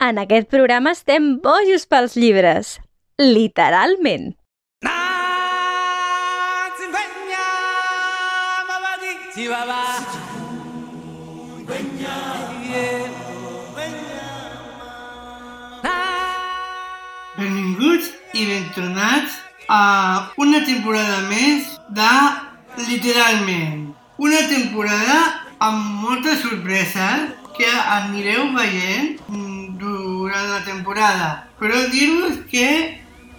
En aquest programa estem bojos pels llibres. Literalment. Benvinguts i ben tornats a una temporada més de Literalment. Una temporada amb moltes sorpreses que anireu veient durant la temporada. Però dir-vos que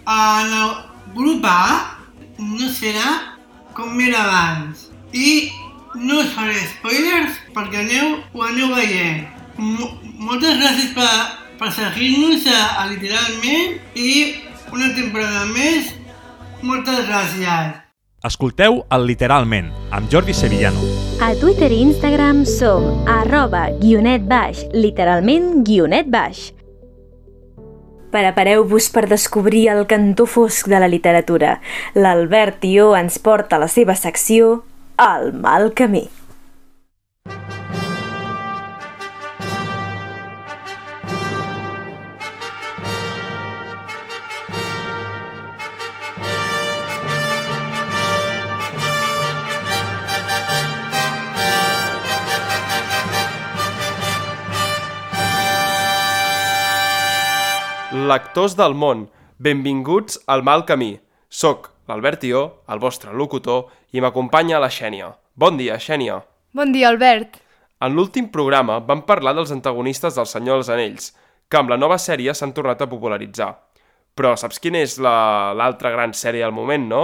en el grup A no serà com era abans. I no us faré spoilers perquè aneu, ho aneu veient. M moltes gràcies per, per seguir-nos a, a Literalment i una temporada més. Moltes gràcies. Escolteu el Literalment, amb Jordi Sevillano. A Twitter i Instagram som arroba guionet baix, literalment guionet baix. Prepareu-vos per descobrir el cantó fosc de la literatura. L'Albert Tió ens porta a la seva secció El mal camí. Lectors del món, benvinguts al mal camí. Soc l'Albert Tió, el vostre locutor, i m'acompanya la Xènia. Bon dia, Xènia. Bon dia, Albert. En l'últim programa vam parlar dels antagonistes del Senyor dels Anells, que amb la nova sèrie s'han tornat a popularitzar. Però saps quina és la- l'altra gran sèrie del moment, no?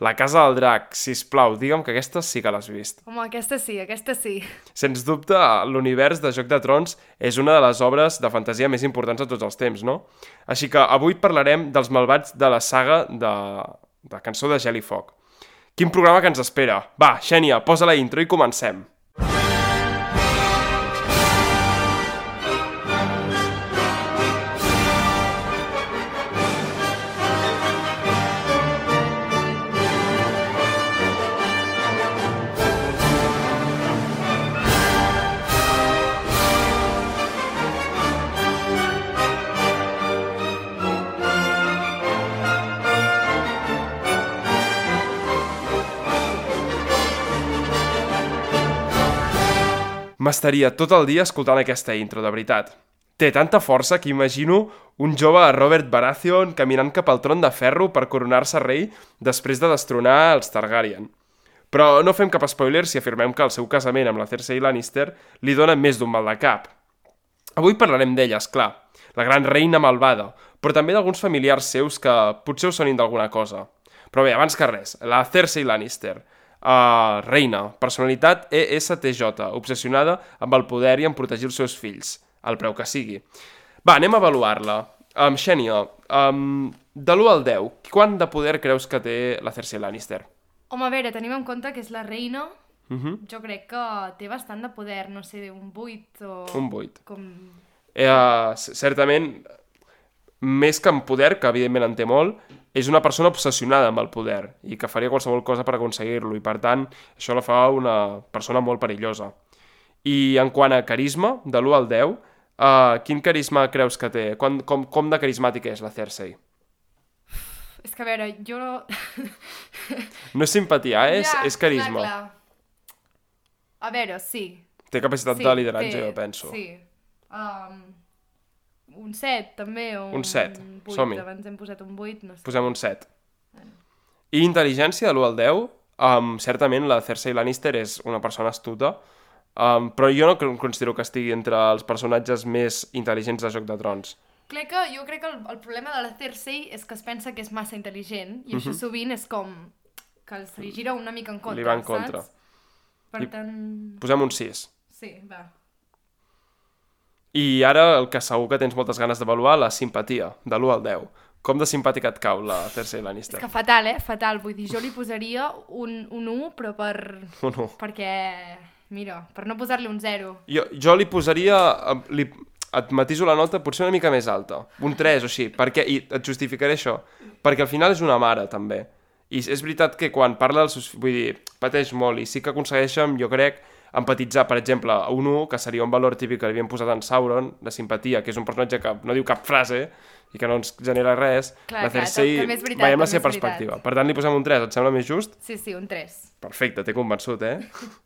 La Casa del Drac, sisplau, digue'm que aquesta sí que l'has vist. Home, aquesta sí, aquesta sí. Sens dubte, l'univers de Joc de Trons és una de les obres de fantasia més importants de tots els temps, no? Així que avui parlarem dels malvats de la saga de, de Cançó de Gel i Foc. Quin programa que ens espera? Va, Xènia, posa la intro i comencem. M'estaria tot el dia escoltant aquesta intro, de veritat. Té tanta força que imagino un jove Robert Baratheon caminant cap al tron de ferro per coronar-se rei després de destronar els Targaryen. Però no fem cap spoiler si afirmem que el seu casament amb la Cersei Lannister li dona més d'un mal de cap. Avui parlarem d'ella, és clar, la gran reina malvada, però també d'alguns familiars seus que potser us sonin d'alguna cosa. Però bé, abans que res, la Cersei Lannister, uh, reina, personalitat ESTJ, obsessionada amb el poder i en protegir els seus fills, al preu que sigui. Va, anem a avaluar-la. Um, Xènia, um, de l'1 al 10, quant de poder creus que té la Cersei Lannister? Home, a veure, tenim en compte que és la reina. Uh -huh. Jo crec que té bastant de poder, no sé, un 8 o... Un 8. Com... Eh, c- certament, més que en poder, que evidentment en té molt, és una persona obsessionada amb el poder i que faria qualsevol cosa per aconseguir-lo i per tant això la fa una persona molt perillosa. I en quant a carisma, de l'1 al 10, uh, quin carisma creus que té? Com, com, com de carismàtica és la Cersei? És que, a veure, jo... No és simpatia, eh? és, Ja, és carisma. Clar, clar. A veure, sí. Té capacitat sí de lideratge, té- jo penso. Sí. Um, un 7, també, o Un set. vuit. Som-hi. Abans hem posat un 8, no sé. Posem un 7. I intel·ligència, de l'1 al 10, um, certament la Cersei Lannister és una persona astuta, um, però jo no considero que estigui entre els personatges més intel·ligents de Joc de Trons. Crec que, jo crec que el, el problema de la Cersei és que es pensa que és massa intel·ligent i això sovint és com que se li gira una mica en contra, Mhm. Li va en contra. saps? Per tant... Posem un 6. Sí, va. I ara el que segur que tens moltes ganes d'avaluar, la simpatia, de l'1 al 10. Com de simpàtica et cau la Cersei Lannister? És que fatal, eh? Fatal. Vull dir, jo li posaria un, un 1, però per... Un u. perquè... Mira, per no posar-li un 0. Jo, jo li posaria... Li, et matiso la nota potser una mica més alta. Un 3 o així. Perquè, I et justificaré això. Perquè al final és una mare, també. I és veritat que quan parla dels seus... Vull dir, pateix molt i sí que aconsegueixen, jo crec, empatitzar, per exemple, a un 1, que seria un valor típic que li havien posat en Sauron, de simpatia, que és un personatge que no diu cap frase i que no ens genera res, Clar, la clar, Cersei, és veritat, veiem la seva perspectiva. Per tant, li posem un 3, et sembla més just? Sí, sí, un 3. Perfecte, t'he convençut, eh?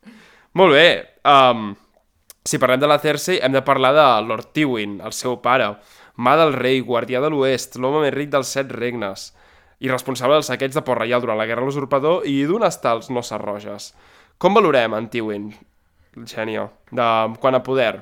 Molt bé. Um, si parlem de la Cersei, hem de parlar de Lord Tywin, el seu pare, mà del rei, guardià de l'oest, l'home més ric dels set regnes, i responsable del saqueig de Port Reial durant la Guerra de l'Usurpador i d'un estar als Noces Roges. Com valorem en Tywin, Xènia, de, quan a poder?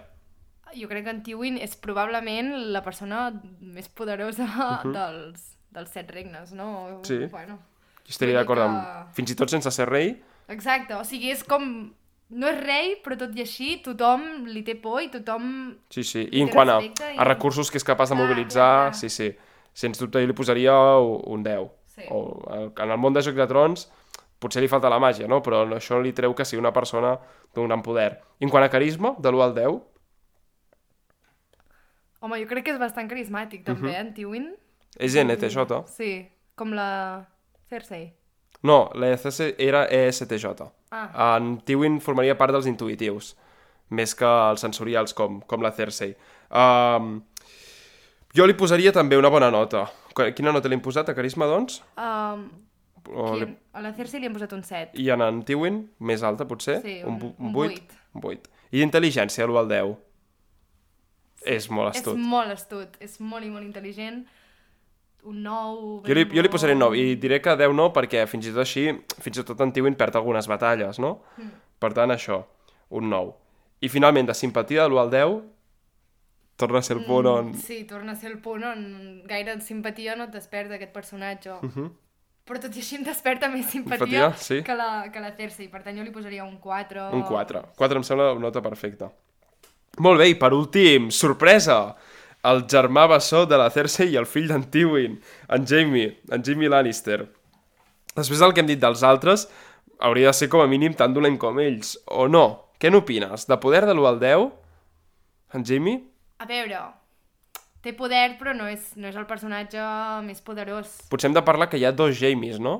Jo crec que en Tywin és probablement la persona més poderosa dels, dels set regnes, no? Sí. Bueno. Jo estaria d'acord que- amb... Fins i tot sense ser rei, Exacte, o sigui, és com... No és rei, però tot i així tothom li té por i tothom... sí, sí. I en quant a, i- a recursos que és capaç de Clar, mobilitzar, clar, clar. sí, sí. Sens dubte jo li posaria un 10. Sí. O, en el món de Joc de Trons potser li falta la màgia, no? Però això no li treu que sigui una persona d'un gran poder. I en quant a carisma, de l'1 al 10, Home, jo crec que és bastant carismàtic, també, uh -huh. en Tywin. és NTJ. Sí, com la Cersei. No, la ECS era ESTJ. Ah. En Tywin formaria part dels intuitius, més que els sensorials, com, com la Cersei. Um, jo li posaria també una bona nota. Qu- Quina nota li hem posat a carisma, doncs? Um, O li... a la Cersei li hem posat un 7. I en en Tywin, més alta, potser? Sí, un, un- un 8? vuit. Un 8. I d'intel·ligència, l'1 al 10? És molt astut. És molt astut, és molt i molt intel·ligent. Un 9... Jo li, jo li posaré 9 i diré que 10 no perquè fins i tot així, fins i tot en Tywin perd algunes batalles, no? Mm. Per tant, això, un 9. I finalment, de simpatia de l'1 al 10, torna a ser el punt on... Sí, torna a ser el punt on gaire simpatia no et desperta aquest personatge. Uh -huh. Però tot i així em desperta més simpatia. Simpatia, sí. que, la, que la Cersei. Per tant, jo li posaria un 4. Un 4. 4 em sembla una nota perfecta. Molt bé, i per últim, sorpresa! El germà bessó de la Cersei i el fill d'en Tywin, en Jaime, en Jaime Lannister. Després del que hem dit dels altres, hauria de ser com a mínim tan dolent com ells, o no? Què n'opines? De poder de l'1 al 10? En Jaime? A veure, té poder, però no és, no és el personatge més poderós. Potser hem de parlar que hi ha dos Jamies, no?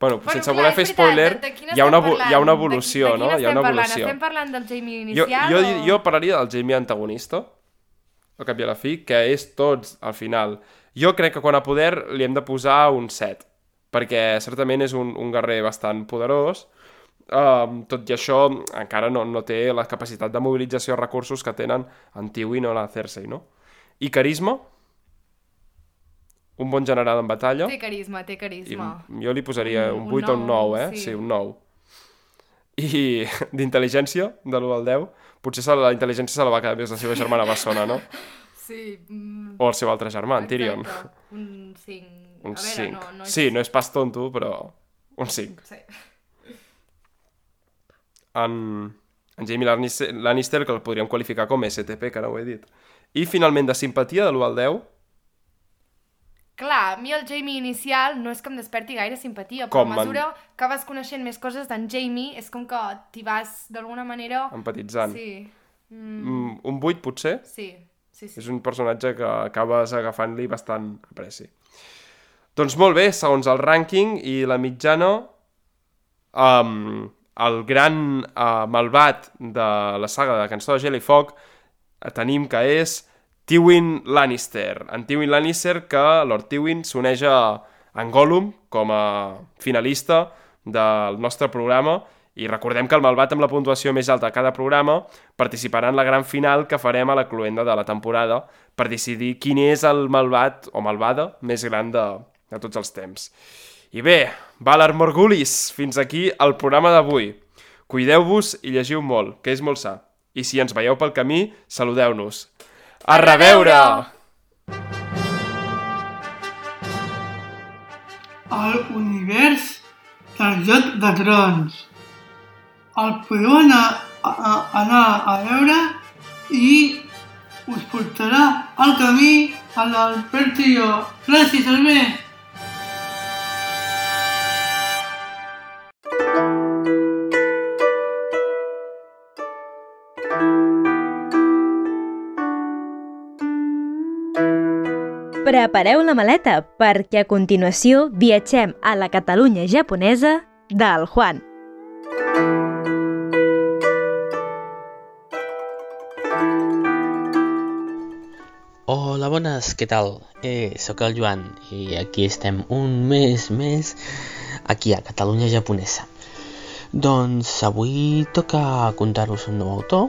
Bueno, Bueno, sense voler fer spoiler, de- de hi ha, una, evo- hi ha una parlant? evolució, de, de no? Hi ha una parlant? evolució. Estem parlant del Jamie Jo, inicial jo, o... jo parlaria del Jamie antagonista, al cap i a la fi, que és tots al final. Jo crec que quan a poder li hem de posar un 7, perquè certament és un, un guerrer bastant poderós, um, tot i això encara no, no té la capacitat de mobilització de recursos que tenen en Tywin o la Cersei, no? I carisma? Un bon general en batalla? Té carisma, té I carisma. jo li posaria Un- un un 8 o un 9, nou, eh? sí. Sí, un 9. I d'intel·ligència, de l'1 al 10, potser se la, la intel·ligència se la va quedar més la seva germana bessona, no? Sí. Mm, O el seu altre germà, en Tyrion. exacte. Un 5. Un a veure, 5. no, no és... Sí, no és pas tonto, però un 5. Sí. En, en Jamie Lannister, Lannister, que el podríem qualificar com STP, que no ho he dit. I finalment, de simpatia, de l'1 al 10, Clar, a mi el Jamie inicial no és que em desperti gaire simpatia, però Com a mesura que vas coneixent més coses d'en Jamie és com que t'hi vas d'alguna manera... empatitzant. Sí. Mm, Mm, un 8, potser? sí, sí, sí. És un personatge que acabes agafant-li bastant apreci. Doncs molt bé, segons el rànquing i la mitjana, um, el gran uh, malvat de la saga de Cançó de Gel i Foc tenim que és Tywin Lannister. En Tywin Lannister que Lord Tywin s'uneix a en Gollum com a finalista del nostre programa i recordem que el malvat amb la puntuació més alta a cada programa participarà en la gran final que farem a la cluenda de la temporada per decidir quin és el malvat o malvada més gran de, de tots els temps. I bé, Valar Morgulis, fins aquí el programa d'avui. Cuideu-vos i llegiu molt, que és molt sa. I si ens veieu pel camí, saludeu-nos. A reveure! al univers del Joc de Trons. El podeu anar a, a, anar a veure i us portarà al camí a l'Albert i jo. Gràcies, Albert! Prepareu la maleta perquè a continuació viatgem a la Catalunya japonesa del Juan. Hola, bones, què tal? Eh, sóc el Joan i aquí estem un mes més aquí a Catalunya japonesa. Doncs avui toca contar-vos un nou autor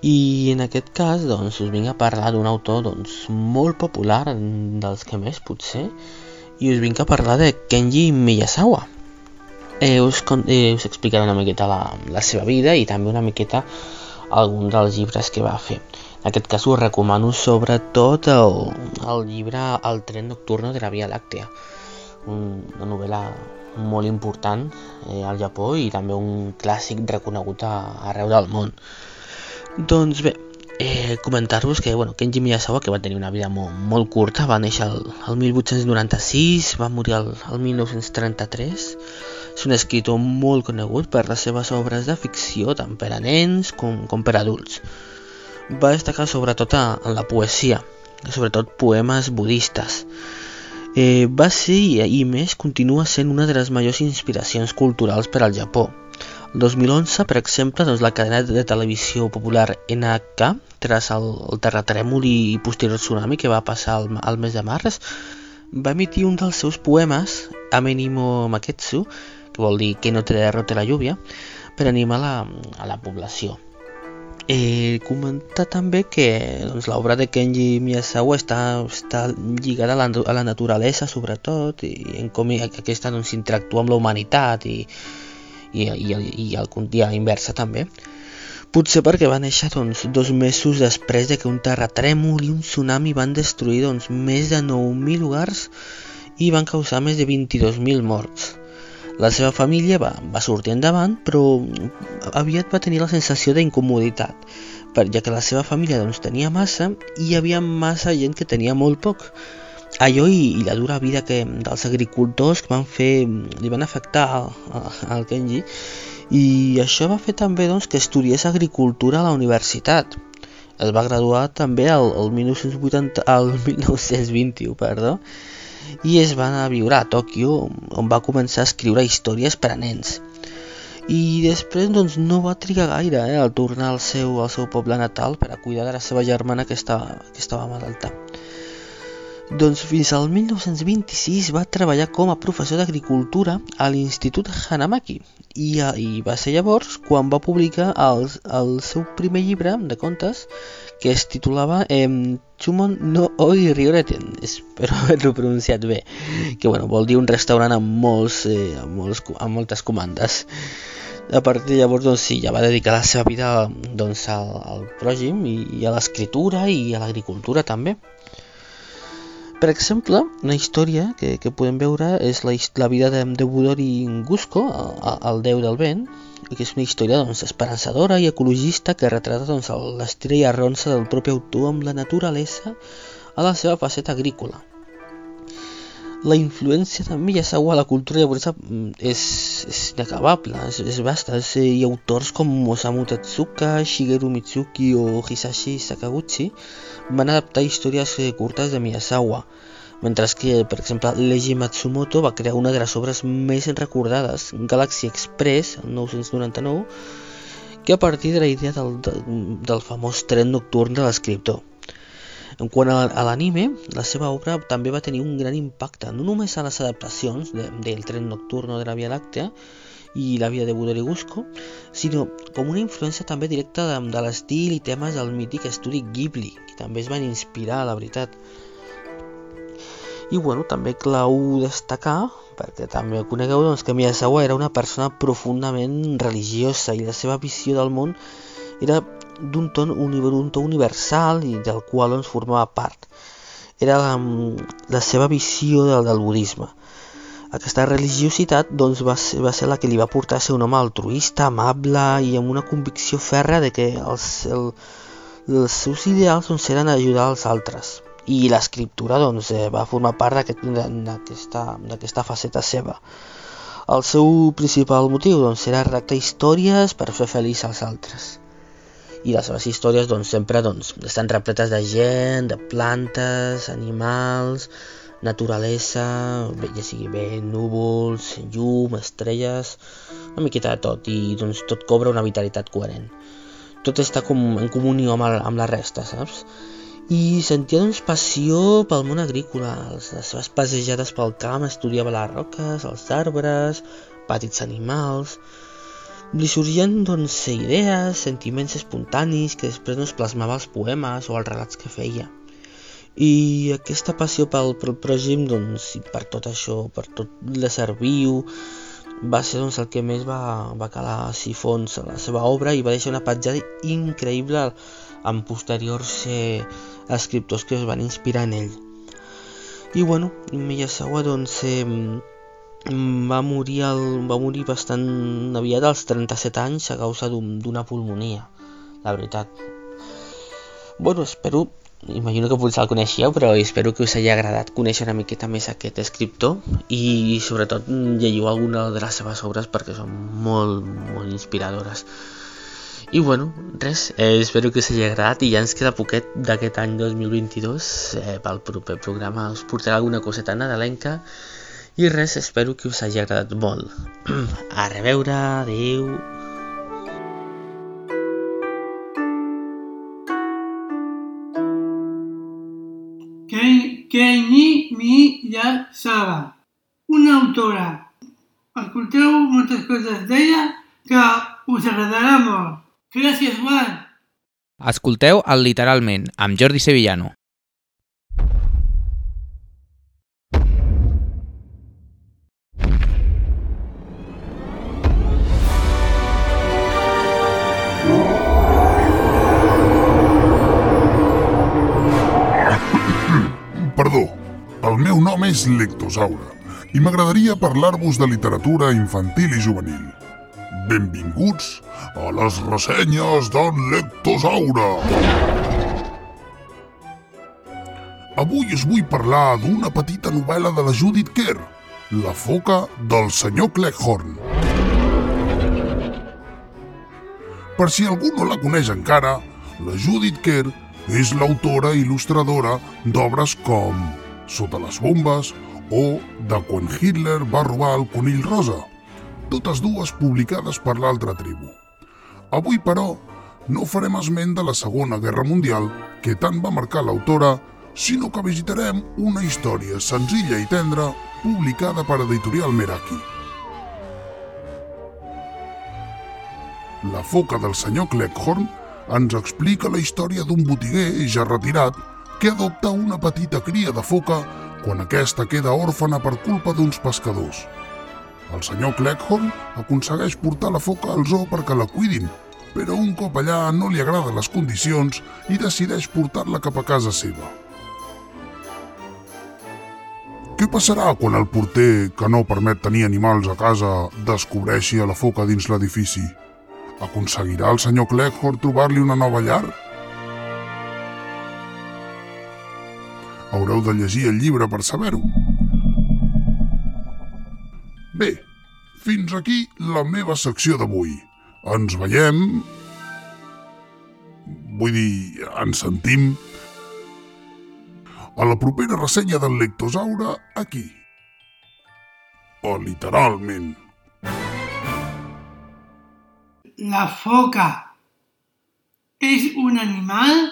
i en aquest cas doncs, us vinc a parlar d'un autor doncs, molt popular, dels que més potser, i us vinc a parlar de Kenji Miyazawa. Eh, us, eh, us explicaré una miqueta la, la seva vida i també una miqueta algun dels llibres que va fer. En aquest cas us recomano sobretot el, el llibre El tren nocturno de la Via Làctea, una novel·la molt important eh, al Japó i també un clàssic reconegut a, arreu del món. Doncs bé, eh, comentar-vos que bueno, Kenji Miyazawa, que va tenir una vida molt, molt curta, va néixer el, el 1896, va morir el, el 1933, és un escritor molt conegut per les seves obres de ficció, tant per a nens com, com per a adults va destacar sobretot en la poesia, sobretot poemes budistes. Eh, va ser, i més, continua sent una de les majors inspiracions culturals per al Japó. El 2011, per exemple, doncs, la cadena de televisió popular NHK, tras el, el terratrèmol i posterior tsunami que va passar al, al mes de març, va emitir un dels seus poemes, Amenimo Maketsu, que vol dir que no te derrote la lluvia, per animar la, a la població. Eh, comentar també que doncs, l'obra de Kenji Miyazawa està, està lligada a la, a la naturalesa sobretot i en com aquesta doncs, interactua amb la humanitat i, i, i, i, el, i a la inversa també. Potser perquè va néixer doncs, dos mesos després de que un terratrèmol i un tsunami van destruir doncs, més de 9.000 hogars i van causar més de 22.000 morts. La seva família va, va sortir endavant, però aviat va tenir la sensació d'incomoditat, ja que la seva família doncs, tenia massa i hi havia massa gent que tenia molt poc. Allò i, i la dura vida que, dels agricultors que van fer, li van afectar al Kenji i això va fer també doncs, que estudiés agricultura a la universitat. Es va graduar també al, al, 1980, al 1921, perdó, i es va anar a viure a Tòquio on va començar a escriure històries per a nens i després doncs, no va trigar gaire eh, al tornar al seu, al seu poble natal per a cuidar de la seva germana que estava, que estava malalta. Doncs fins al 1926 va treballar com a professor d'agricultura a l'Institut Hanamaki i, i va ser llavors quan va publicar el, el seu primer llibre de contes que es titulava eh, Chumon no Oi Rioreten, espero haver-lo pronunciat bé, que bueno, vol dir un restaurant amb, molts, eh, amb, molts, amb moltes comandes. A partir de llavors, doncs sí, ja va dedicar la seva vida doncs, al, al prògim i, i a l'escriptura i a l'agricultura també. Per exemple, una història que, que podem veure és la, la vida de, de Budori Ngusco, el, el déu del vent, que és una història doncs, esperançadora i ecologista que retrata doncs, l'estirà i arronsa del propi autor amb la naturalesa a la seva faceta agrícola. La influència també ja segur a la cultura japonesa mm, és, és inacabable, és, és vasta. És, hi ha autors com Osamu Tezuka, Shigeru Mitsuki o Hisashi Sakaguchi van adaptar històries eh, curtes de Miyazawa, mentre que, per exemple, Leiji Matsumoto va crear una de les obres més recordades, Galaxy Express, el 999, que a partir de la idea del, del famós tren nocturn de l'escriptor. En quant a l'anime, la seva obra també va tenir un gran impacte, no només a les adaptacions de, del tren nocturno de la Via Làctea i la vida de Budori Gusco, sinó com una influència també directa de, de l'estil i temes del mític estudi Ghibli, que també es van inspirar, la veritat. I bueno, també clau destacar, perquè també conegueu doncs, que Miyazawa era una persona profundament religiosa i la seva visió del món era d'un ton, un to universal i del qual doncs, formava part. Era la, la seva visió del, del budisme. Aquesta religiositat doncs, va, ser, va ser la que li va portar a ser un home altruista, amable i amb una convicció ferra de que els, el, els seus ideals doncs, eren ajudar als altres i l'escriptura doncs, eh, va formar part d'aquesta aquest, faceta seva. El seu principal motiu doncs, era redactar històries per fer feliç als altres. I les seves històries doncs, sempre doncs, estan repletes de gent, de plantes, animals, naturalesa, ja sigui bé, núvols, llum, estrelles, una miqueta de tot, i doncs, tot cobra una vitalitat coherent. Tot està com en comunió amb, el, amb la resta, saps? I sentia doncs passió pel món agrícola. Les seves passejades pel camp estudiava les roques, els arbres, petits animals... Li sorgien doncs idees, sentiments espontanis que després doncs, plasmava els poemes o els relats que feia. I aquesta passió pel, pel pròxim, doncs, i per tot això, per tot l'ésser viu, va ser doncs, el que més va, va calar si fons a la seva obra i va deixar una petjada increïble en posteriors eh, escriptors que es van inspirar en ell. I bueno, Miyazawa doncs eh, va morir, el, va morir bastant aviat als 37 anys a causa d'una pulmonia, la veritat. Bueno, espero, imagino que potser el coneixíeu, però espero que us hagi agradat conèixer una miqueta més aquest escriptor i sobretot llegiu alguna de les seves obres perquè són molt, molt inspiradores. I bueno, res, eh, espero que us hagi agradat i ja ens queda poquet d'aquest any 2022. Eh, pel proper programa us portaré alguna coseta nadalenca i res, espero que us hagi agradat molt. A reveure, adeu... Kenny Miyazawa, una autora. Escolteu moltes coses d'ella que us agradarà molt. Gràcies, Juan. Escolteu el Literalment, amb Jordi Sevillano. Meu nom és Lectosaure i m'agradaria parlar-vos de literatura infantil i juvenil. Benvinguts a les ressenyes d'en Lectosaure. Avui us vull parlar d'una petita novel·la de la Judith Kerr, La foca del senyor Cleckhorn. Per si algú no la coneix encara, la Judith Kerr és l'autora i il·lustradora d'obres com Sota les bombes o De quan Hitler va robar el conill rosa, totes dues publicades per l'altra tribu. Avui, però, no farem esment de la Segona Guerra Mundial, que tant va marcar l'autora, sinó que visitarem una història senzilla i tendra publicada per Editorial Meraki. La foca del senyor Cleckhorn ens explica la història d'un botiguer ja retirat que adopta una petita cria de foca quan aquesta queda òrfana per culpa d'uns pescadors. El senyor Cleckhorn aconsegueix portar la foca al zoo perquè la cuidin, però un cop allà no li agraden les condicions i decideix portar-la cap a casa seva. Què passarà quan el porter, que no permet tenir animals a casa, descobreixi a la foca dins l'edifici? Aconseguirà el senyor Cleckhorn trobar-li una nova llar? Haureu de llegir el llibre per saber-ho. Bé, fins aquí la meva secció d'avui. Ens veiem... Vull dir, ens sentim a la propera ressenya del Lectosaure aquí. O literalment. La foca és un animal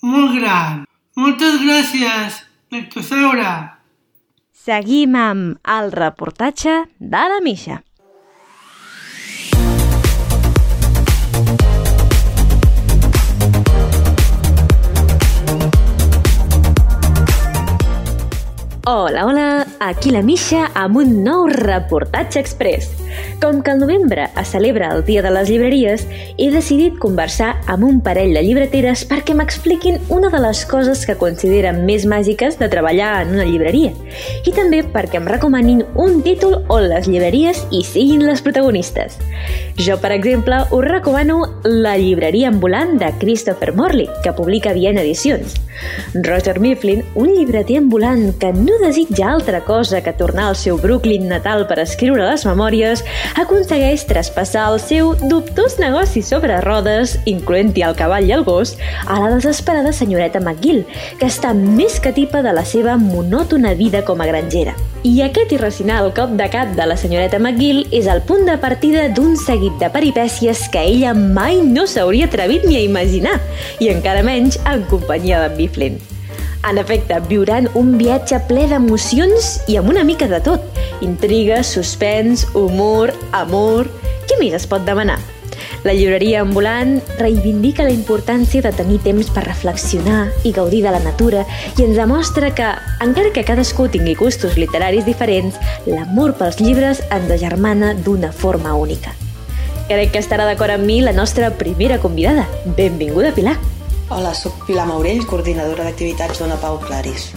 molt gran. Moltes gràcies, Lectosaure. Seguim amb el reportatge de la Misha. Hola, hola, aquí la Misha amb un nou reportatge express. Com que al novembre es celebra el Dia de les Llibreries, he decidit conversar amb un parell de llibreteres perquè m'expliquin una de les coses que consideren més màgiques de treballar en una llibreria i també perquè em recomanin un títol on les llibreries hi siguin les protagonistes. Jo, per exemple, us recomano La llibreria ambulant de Christopher Morley, que publica Viena Edicions. Roger Mifflin, un llibreter ambulant que no desitja altra cosa que tornar al seu Brooklyn natal per escriure les memòries, aconsegueix traspassar el seu dubtós negoci sobre rodes, incloent-hi el cavall i el gos, a la desesperada senyoreta McGill, que està més que tipa de la seva monòtona vida com a grangera. I aquest irracional cop de cap de la senyoreta McGill és el punt de partida d'un seguit de peripècies que ella mai no s'hauria atrevit ni a imaginar, i encara menys en companyia d'en Biflin. En efecte, viuran un viatge ple d'emocions i amb una mica de tot. Intriga, suspens, humor, amor... Què més es pot demanar? La llibreria ambulant reivindica la importància de tenir temps per reflexionar i gaudir de la natura i ens demostra que, encara que cadascú tingui gustos literaris diferents, l'amor pels llibres ens agermana d'una forma única. Crec que estarà d'acord amb mi la nostra primera convidada. Benvinguda, Pilar! Hola, sóc Pilar Maurell, coordinadora d'activitats d'Ona Pau Claris.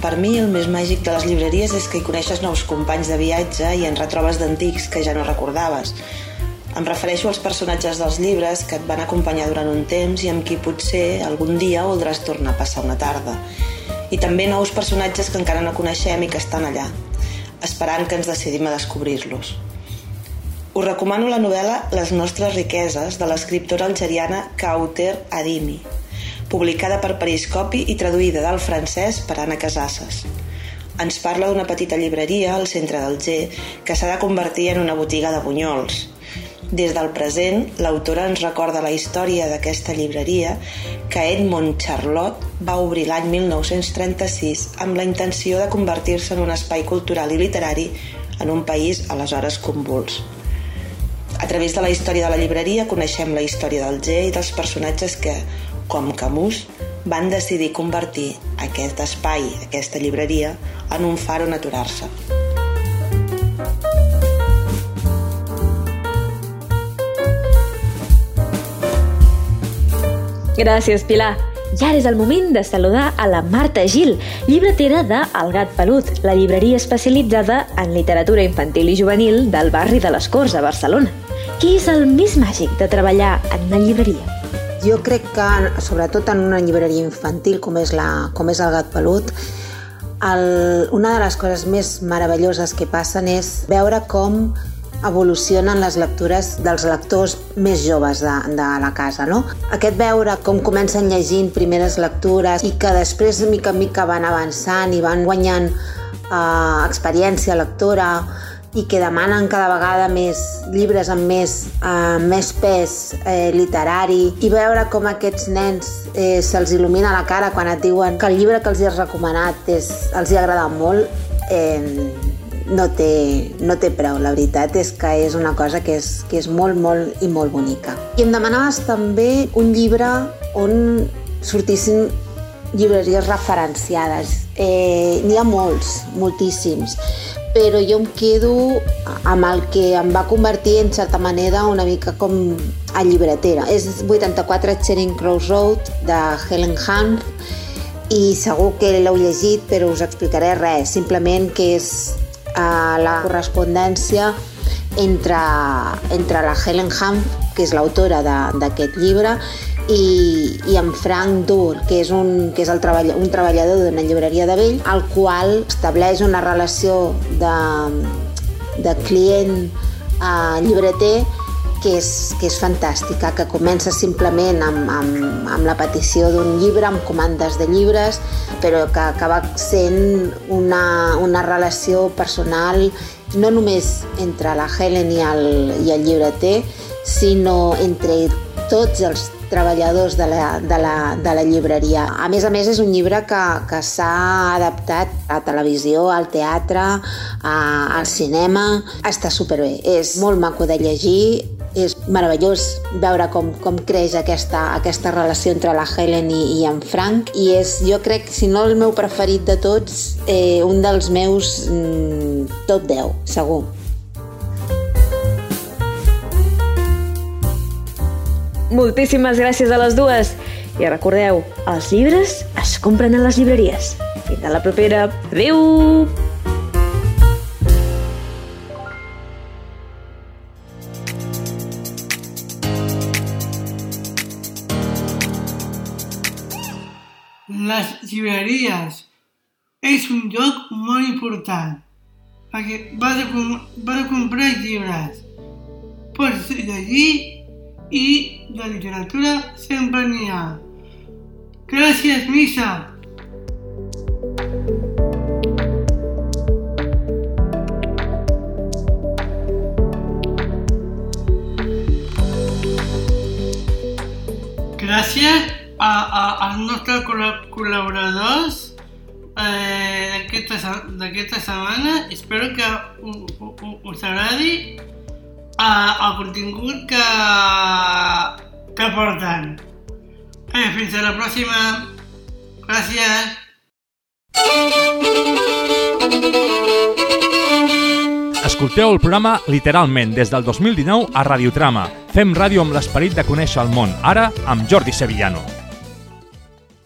Per mi, el més màgic de les llibreries és que hi coneixes nous companys de viatge i en retrobes d'antics que ja no recordaves. Em refereixo als personatges dels llibres que et van acompanyar durant un temps i amb qui potser algun dia voldràs tornar a passar una tarda. I també nous personatges que encara no coneixem i que estan allà, esperant que ens decidim a descobrir-los. Us recomano la novel·la Les nostres riqueses de l'escriptora algeriana Kauter Adimi, publicada per Periscopi i traduïda del francès per Anna Casasses. Ens parla d'una petita llibreria al centre del G que s'ha de convertir en una botiga de bunyols. Des del present, l'autora ens recorda la història d'aquesta llibreria que Edmond Charlotte va obrir l'any 1936 amb la intenció de convertir-se en un espai cultural i literari en un país aleshores convuls. A través de la història de la llibreria coneixem la història del G i dels personatges que, com Camus, van decidir convertir aquest espai, aquesta llibreria, en un far on aturar-se. Gràcies, Pilar. I ara és el moment de saludar a la Marta Gil, llibretera de El Gat Pelut, la llibreria especialitzada en literatura infantil i juvenil del barri de les Corts, a Barcelona. Què és el més màgic de treballar en una llibreria? Jo crec que, sobretot en una llibreria infantil com és, la, com és el Gat Pelut, el, una de les coses més meravelloses que passen és veure com evolucionen les lectures dels lectors més joves de, de la casa. No? Aquest veure com comencen llegint primeres lectures i que després, mica en mica, van avançant i van guanyant eh, experiència lectora, i que demanen cada vegada més llibres amb més, eh, més pes eh, literari i veure com aquests nens eh, se'ls il·lumina la cara quan et diuen que el llibre que els has recomanat és, els hi ha agradat molt eh, no té, no té preu. La veritat és que és una cosa que és, que és molt, molt i molt bonica. I em demanaves també un llibre on sortissin llibreries referenciades. Eh, N'hi ha molts, moltíssims, però jo em quedo amb el que em va convertir en certa manera una mica com a llibretera. És 84 Charing Cross Road de Helen Hunt i segur que l'heu llegit però us explicaré res, simplement que és a la correspondència entre, entre la Helen Hunt, que és l'autora d'aquest llibre, i, i en Frank Dur, que és, un, que és el treball, un treballador d'una llibreria de vell, al qual estableix una relació de, de client a llibreter que és, que és fantàstica, que comença simplement amb, amb, amb la petició d'un llibre, amb comandes de llibres, però que acaba sent una, una relació personal no només entre la Helen i el, i el llibreter, sinó entre tots els treballadors de la, de, la, de la llibreria. A més a més, és un llibre que, que s'ha adaptat a televisió, al teatre, a, al cinema. Està superbé. És molt maco de llegir, és meravellós veure com, com creix aquesta, aquesta relació entre la Helen i, i en Frank i és, jo crec, si no el meu preferit de tots, eh, un dels meus mm, top 10, segur. Moltíssimes gràcies a les dues. I recordeu, els llibres es compren a les llibreries. Fins a la propera. Adéu! Llibreries és un lloc molt important. perquè va de, com, va de comprar llibres. Pots llegir i de literatura sempre n'hi ha. Gràcies, Missa! Gràcies a, a, als nostres col·laboradors eh, d'aquesta setmana. Espero que us agradi eh, el contingut que, que porten. Eh, fins a la pròxima. Gràcies. Escolteu el programa literalment des del 2019 a Radiotrama. Fem ràdio amb l'esperit de conèixer el món, ara amb Jordi Sevillano.